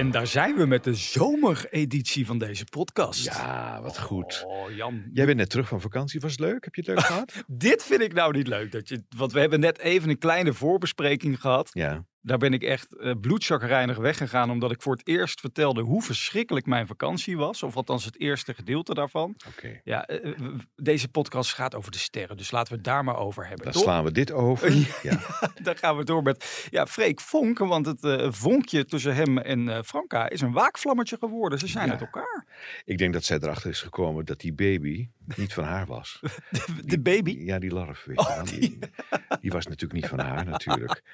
En daar zijn we met de zomereditie van deze podcast. Ja, wat goed. Oh, Jan. Jij bent net terug van vakantie. Was het leuk? Heb je het leuk gehad? Dit vind ik nou niet leuk. Dat je, want we hebben net even een kleine voorbespreking gehad. Ja. Daar ben ik echt uh, weggegaan. Omdat ik voor het eerst vertelde hoe verschrikkelijk mijn vakantie was. Of althans het eerste gedeelte daarvan. Ja, uh, deze podcast gaat over de sterren. Dus laten we het daar maar over hebben. Dan toch? slaan we dit over. Ja, Ja. daar gaan we door met ja, Freek Vonk. Want het uh, vonkje tussen hem en uh, Franka is een waakvlammetje geworden. Ze zijn Ja. uit elkaar. Ik denk dat zij erachter is gekomen dat die baby niet van haar was. De, de baby. Ja, die larf. Weet je Oh, wel. die- was natuurlijk niet van haar, natuurlijk.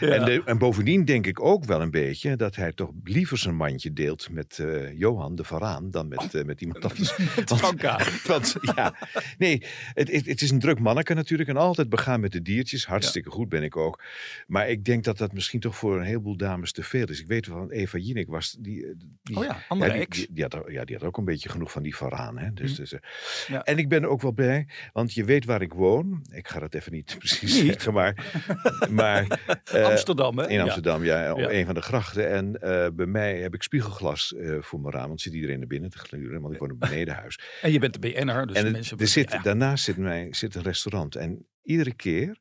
Ja. En, de- en bovendien denk ik ook wel een beetje dat hij toch liever zijn mandje deelt met eh, Johan de Varaan dan met, eh, met iemand anders. Want- Franka. Want ja, nee, het, het, het is een druk manneke natuurlijk en altijd begaan met de diertjes. Hartstikke goed ben ik ook. Maar ik denk dat dat misschien toch voor een heleboel dames te veel is. Ik weet wel, Eva Jinek was die. eh, die Oh ja, andere die, ex. Die, die had, ja, die had ook een beetje genoeg van die varaan. Hè? Dus, Mm. dus, Ja. En ik ben ook wel blij, want je weet waar ik woon. Ik ga dat even niet precies Niet? zeggen, maar. maar eh, Amsterdam, hè? in. Amsterdam, ja, op Ja. een van de grachten. En eh, bij mij heb ik spiegelglas eh, voor mijn raam, want zit iedereen naar binnen te gluren, want ik woon op benedenhuis. En je bent de BN'er, dus en het- mensen... er zit, daarnaast zit, mij, zit een restaurant. En iedere keer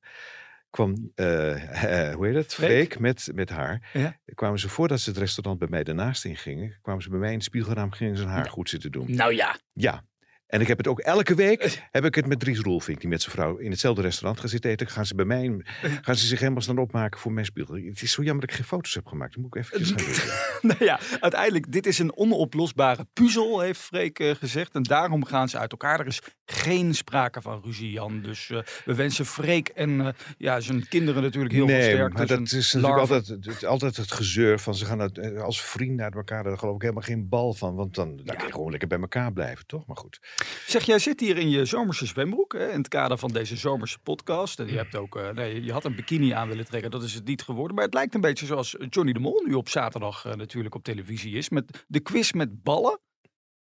kwam, eh, hoe heet het, Freek? Met, met haar. Ja. Kwamen ze voordat ze het restaurant bij mij daarnaast ingingen, kwamen ze bij mij in het spiegelraam, gingen ze haar goed zitten doen. Nou ja, Ja. En ik heb het ook elke week, heb ik het met Dries Roelvink, die met zijn vrouw in hetzelfde restaurant gaat zitten eten. Gaan ze bij mij, gaan ze zich helemaal staan opmaken voor mijn spiegel. Het is zo jammer dat ik geen foto's heb gemaakt. Dat moet ik eventjes gaan doen. nou ja, uiteindelijk, dit is een onoplosbare puzzel, heeft Freek eh, gezegd. En daarom gaan ze uit elkaar. Er is geen sprake van ruzie, Jan. Dus eh, we wensen Freek en eh, ja, zijn kinderen natuurlijk heel veel nee, sterkte. maar dat is natuurlijk altijd, het, altijd het gezeur van ze gaan uit, eh, als vrienden uit elkaar. Daar geloof ik helemaal geen bal van. Want dan, dan kan je gewoon lekker bij elkaar blijven, toch? Maar goed. Zeg, jij zit hier in je zomerse zwembroek, hè, in het kader van deze zomerse podcast. En je hebt ook, eh, nee, je had een bikini aan willen trekken, dat is het niet geworden. Maar het lijkt een beetje zoals Johnny de Mol nu op zaterdag eh, natuurlijk op televisie is. Met de quiz met ballen.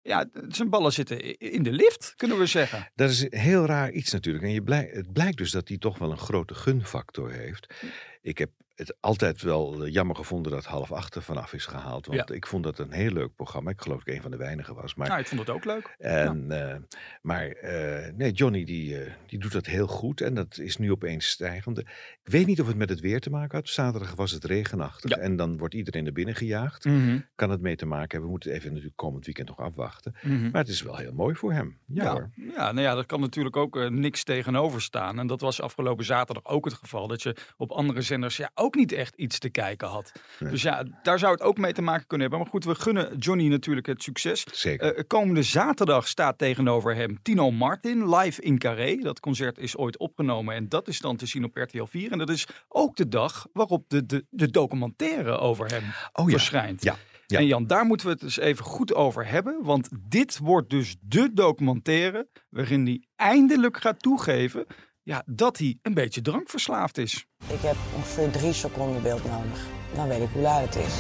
Ja, zijn ballen zitten in de lift, kunnen we zeggen. Dat is heel raar iets natuurlijk. En je het blijkt dus dat hij toch wel een grote gunfactor heeft. Ik heb het altijd wel eh, jammer gevonden dat half acht er vanaf is gehaald. Want ik vond dat een heel leuk programma. Ik geloof dat ik een van de weinigen was. Maar, Nou, ik vond het ook leuk. en, eh, maar eh, nee, Johnny die, die doet dat heel goed. En dat is nu opeens stijgende. Ik weet niet of het met het weer te maken had. Zaterdag was het regenachtig. Ja. En dan wordt iedereen naar binnen gejaagd. Mhm, Kan het mee te maken hebben. We moeten even natuurlijk komend weekend nog afwachten. mhm. Maar het is wel heel mooi voor hem. Ja, Ja, hoor. ja, nou ja, dat kan natuurlijk ook niks tegenover staan. En dat was afgelopen zaterdag ook het geval. Dat je op andere zenders ja, ook niet echt iets te kijken had. Nee. Dus ja, daar zou het ook mee te maken kunnen hebben. Maar goed, we gunnen Johnny natuurlijk het succes. Zeker. Eh, komende zaterdag staat tegenover hem Tino Martin live in Carré. Dat concert is ooit opgenomen en dat is dan te zien op RTL 4. En dat is ook de dag waarop de, de, de documentaire over hem Oh ja. verschijnt. Ja, ja. En Jan, daar moeten we het dus even goed over hebben. Want dit wordt dus de documentaire waarin hij eindelijk gaat toegeven ja, dat hij een beetje drankverslaafd is. Ik heb ongeveer drie seconden beeld nodig. Dan weet ik hoe laat het is.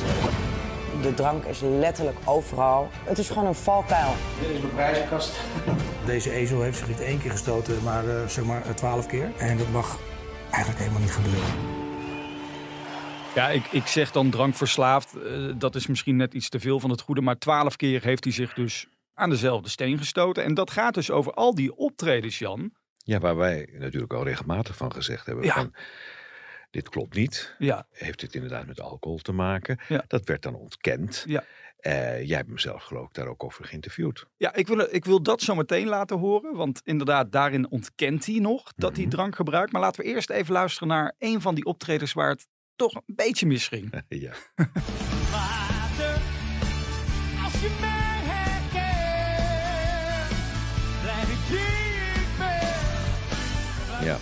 De drank is letterlijk overal. Het is gewoon een valkuil. Dit is mijn prijzenkast. Deze ezel heeft zich niet één keer gestoten, maar eh, zeg maar eh, twaalf keer. En dat mag eigenlijk helemaal niet gebeuren. Ja, ik, ik zeg dan drankverslaafd. eh, dat is misschien net iets te veel van het goede. Maar twaalf keer heeft hij zich dus aan dezelfde steen gestoten. En dat gaat dus over al die optredens, Jan. Ja, waar wij natuurlijk al regelmatig van gezegd hebben. Ja. Van, dit klopt niet. Ja, Heeft dit inderdaad met alcohol te maken? Ja. Dat werd dan ontkend. Ja. Eh, jij hebt mezelf geloof ik daar ook over geïnterviewd. Ja, ik wil, ik wil dat zo meteen laten horen. Want inderdaad, daarin ontkent hij nog dat hij Mhm. drank gebruikt. Maar laten we eerst even luisteren naar een van die optredens waar het toch een beetje misging. ja. ja.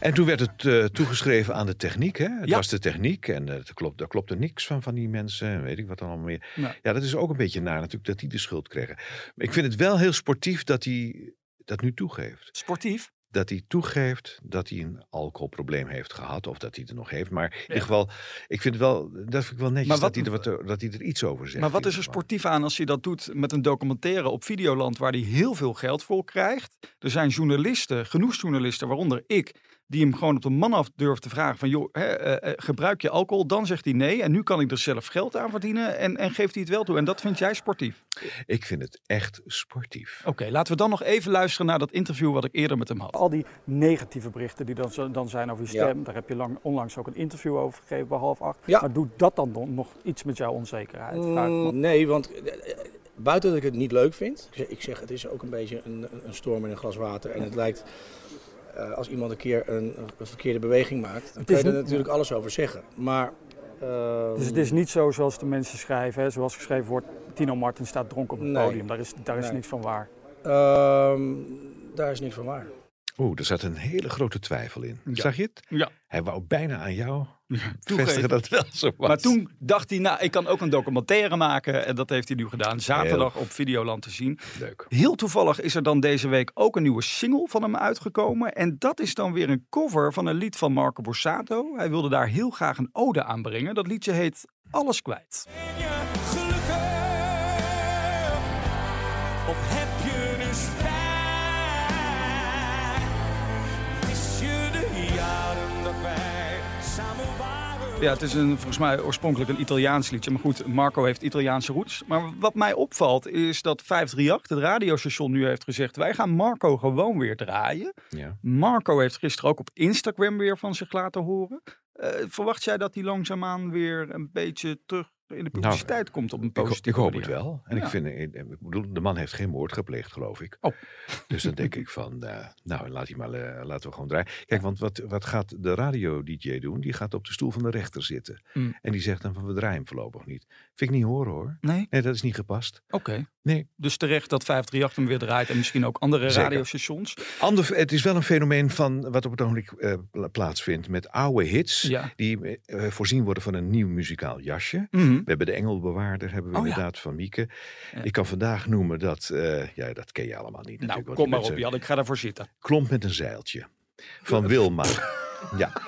En toen werd het eh, toegeschreven aan de techniek. Hè? Het Ja. was de techniek en eh, er, klopt, daar klopte niks van, van die mensen. En weet ik wat dan allemaal meer. Ja, dat is ook een beetje naar natuurlijk dat die de schuld kregen. Maar ik vind het wel heel sportief dat hij dat nu toegeeft. Sportief. Dat hij toegeeft dat hij een alcoholprobleem heeft gehad. Of dat hij het er nog heeft. Maar in ieder geval, ik vind het wel, dat vind ik wel netjes Maar wat- dat, hij er wat, dat hij er iets over zegt. Maar wat is er sportief aan als je dat doet met een documentaire op Videoland waar hij heel veel geld voor krijgt? Er zijn journalisten, genoeg journalisten, waaronder ik, die hem gewoon op de man af durft te vragen van joh, hè, eh, eh, gebruik je alcohol? Dan zegt hij nee en nu kan ik er zelf geld aan verdienen en, en geeft hij het wel toe. En dat vind jij sportief? Ik vind het echt sportief. Oké, laten we dan nog even luisteren naar dat interview wat ik eerder met hem had. Al die negatieve berichten die dan, dan zijn over je Ja. stem, daar heb je lang, onlangs ook een interview over gegeven bij half acht. Ja. Maar doet dat dan nog- iets met jouw onzekerheid? Mm, nee, want eh, buiten dat ik het niet leuk vind. Ik zeg, het is ook een beetje een- een storm in een glas water. En het lijkt, eh, als iemand een keer een, een verkeerde beweging maakt, dan kun je er niet- natuurlijk alles over zeggen. Maar... Dus het is niet zo zoals de mensen schrijven, hè, zoals geschreven wordt, Tino Martin staat dronken op het Nee. podium. Daar is, daar is Nee. niks van waar. ehm, daar is niks van waar. Oeh, er zat een hele grote twijfel in. Ja. Zag je het? Ja. Hij wou bijna aan jou bevestigen dat het wel zo was. Maar toen dacht hij, nou, ik kan ook een documentaire maken. En dat heeft hij nu gedaan. Zaterdag op Videoland te zien. Leuk. Heel toevallig is er dan deze week ook een nieuwe single van hem uitgekomen. En dat is dan weer een cover van een lied van Marco Borsato. Hij wilde daar heel graag een ode aan brengen. Dat liedje heet Alles kwijt. Ben je gelukkig? Of Ja, het is een, volgens mij oorspronkelijk een Italiaans liedje. Maar goed, Marco heeft Italiaanse roots. Maar wat mij opvalt is dat 538, het radiostation, nu heeft gezegd... wij gaan Marco gewoon weer draaien. Ja. Marco heeft gisteren ook op Instagram weer van zich laten horen. Eh, verwacht jij dat hij langzaamaan weer een beetje terug in de publiciteit komt op een Ik, ho- positieve ik hoop manier? het wel. En Ja. ik vind, ik bedoel, de man heeft geen moord gepleegd, geloof ik. Oh. Dus dan denk ik van, eh, nou, laat hij maar, eh, laten we gewoon draaien. Kijk, want wat, wat gaat de radio-dj doen? Die gaat op de stoel van de rechter zitten. Mm. En die zegt dan van, we draaien hem voorlopig niet. Vind ik niet horen, hoor. Nee? Nee, dat is niet gepast. Oké. Nee. Dus terecht dat 538 hem weer draait en misschien ook andere Zeker. radiostations. Ander, het is wel een fenomeen van wat op het ogenblik eh, pla- plaatsvindt met oude hits. Ja. Die voorzien worden van een nieuw muzikaal jasje. Mhm. We hebben de Engelbewaarder, hebben we Oh ja. inderdaad van Mieke. Ja. Ik kan vandaag noemen dat, eh, ja, dat ken je allemaal niet. Nou, kom maar op Jan, ik ga daarvoor zitten. Klomp met een zeiltje. Van Wilma. Ja.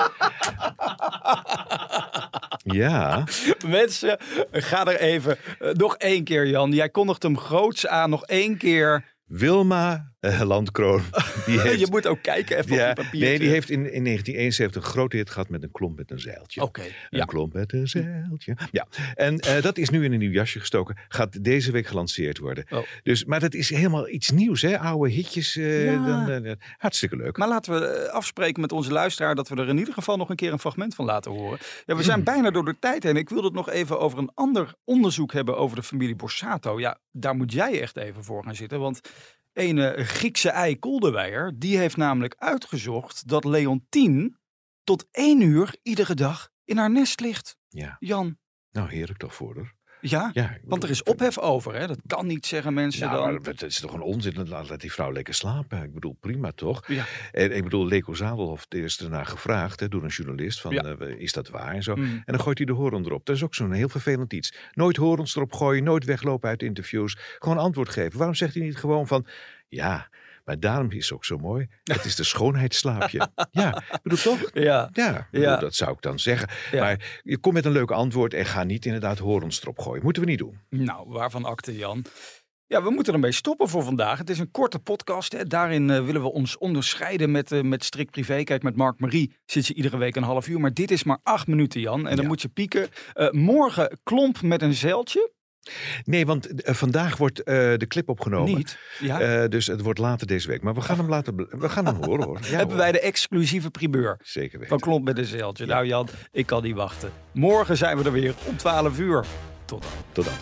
Ja. Mensen, ga er even eh, nog één keer Jan. Jij kondigt hem groots aan, nog één keer. Wilma eh, Landkroon. Die heeft, Je moet ook kijken even ja, op die papiertje. nee, die heeft in, in 1971 een grote hit gehad met een klomp met een zeiltje. Oké, Een ja. klomp met een zeiltje. Ja, en eh, dat is nu in een nieuw jasje gestoken. Gaat deze week gelanceerd worden. Oh. Dus, maar dat is helemaal iets nieuws, hè? Oude hitjes. eh, Ja. dan, hartstikke leuk. Maar laten we afspreken met onze luisteraar dat we er in ieder geval nog een keer een fragment van laten horen. Ja, we zijn bijna door de tijd heen. Ik wilde het nog even over een ander onderzoek hebben over de familie Borsato. Ja, daar moet jij echt even voor gaan zitten. Want een Griekse ei Koldewijer, die heeft namelijk uitgezocht dat Leontien tot één uur iedere dag in haar nest ligt. Ja, Jan, nou heerlijk toch voor haar. Ja? Ja, Want er is ophef over, hè? Dat kan niet, zeggen mensen Nou, dan. maar het is toch een onzin. Laat, laat die vrouw lekker slapen. Ik bedoel, prima toch? Ja. En ik bedoel, Leko Zadelhoff is ernaar gevraagd hè, door een journalist: van, Ja. eh, is dat waar en zo. Mm. En dan gooit hij de horen erop. Dat is ook zo'n heel vervelend iets. Nooit horens erop gooien, nooit weglopen uit interviews. Gewoon antwoord geven. Waarom zegt hij niet gewoon van, ja, maar daarom is het ook zo mooi. Het is de schoonheidsslaapje. ja, bedoel toch? Ja, Ja, bedoel, dat zou ik dan zeggen. Maar je komt met een leuk antwoord en ga niet inderdaad horens erop gooien. Moeten we niet doen. Nou, waarvan akte Jan? Ja, we moeten ermee stoppen voor vandaag. Het is een korte podcast. Hè. Daarin eh, willen we ons onderscheiden met, eh, met strikt privé. Kijk, met Mark Marie zit je iedere week een half uur. Maar dit is maar acht minuten, Jan. En dan Ja. moet je pieken. Eh, morgen klomp met een zeiltje. Nee, want eh, vandaag wordt eh, de clip opgenomen. Niet. Ja. Eh, dus het wordt later deze week. Maar we gaan hem laten. We gaan hem horen hoor. Ja, Hebben hoor. wij de exclusieve primeur Zeker weten. van klomp met een zeiltje. Nou Jan, ik kan niet wachten. Morgen zijn we er weer om 12 uur. Tot dan. Tot dan.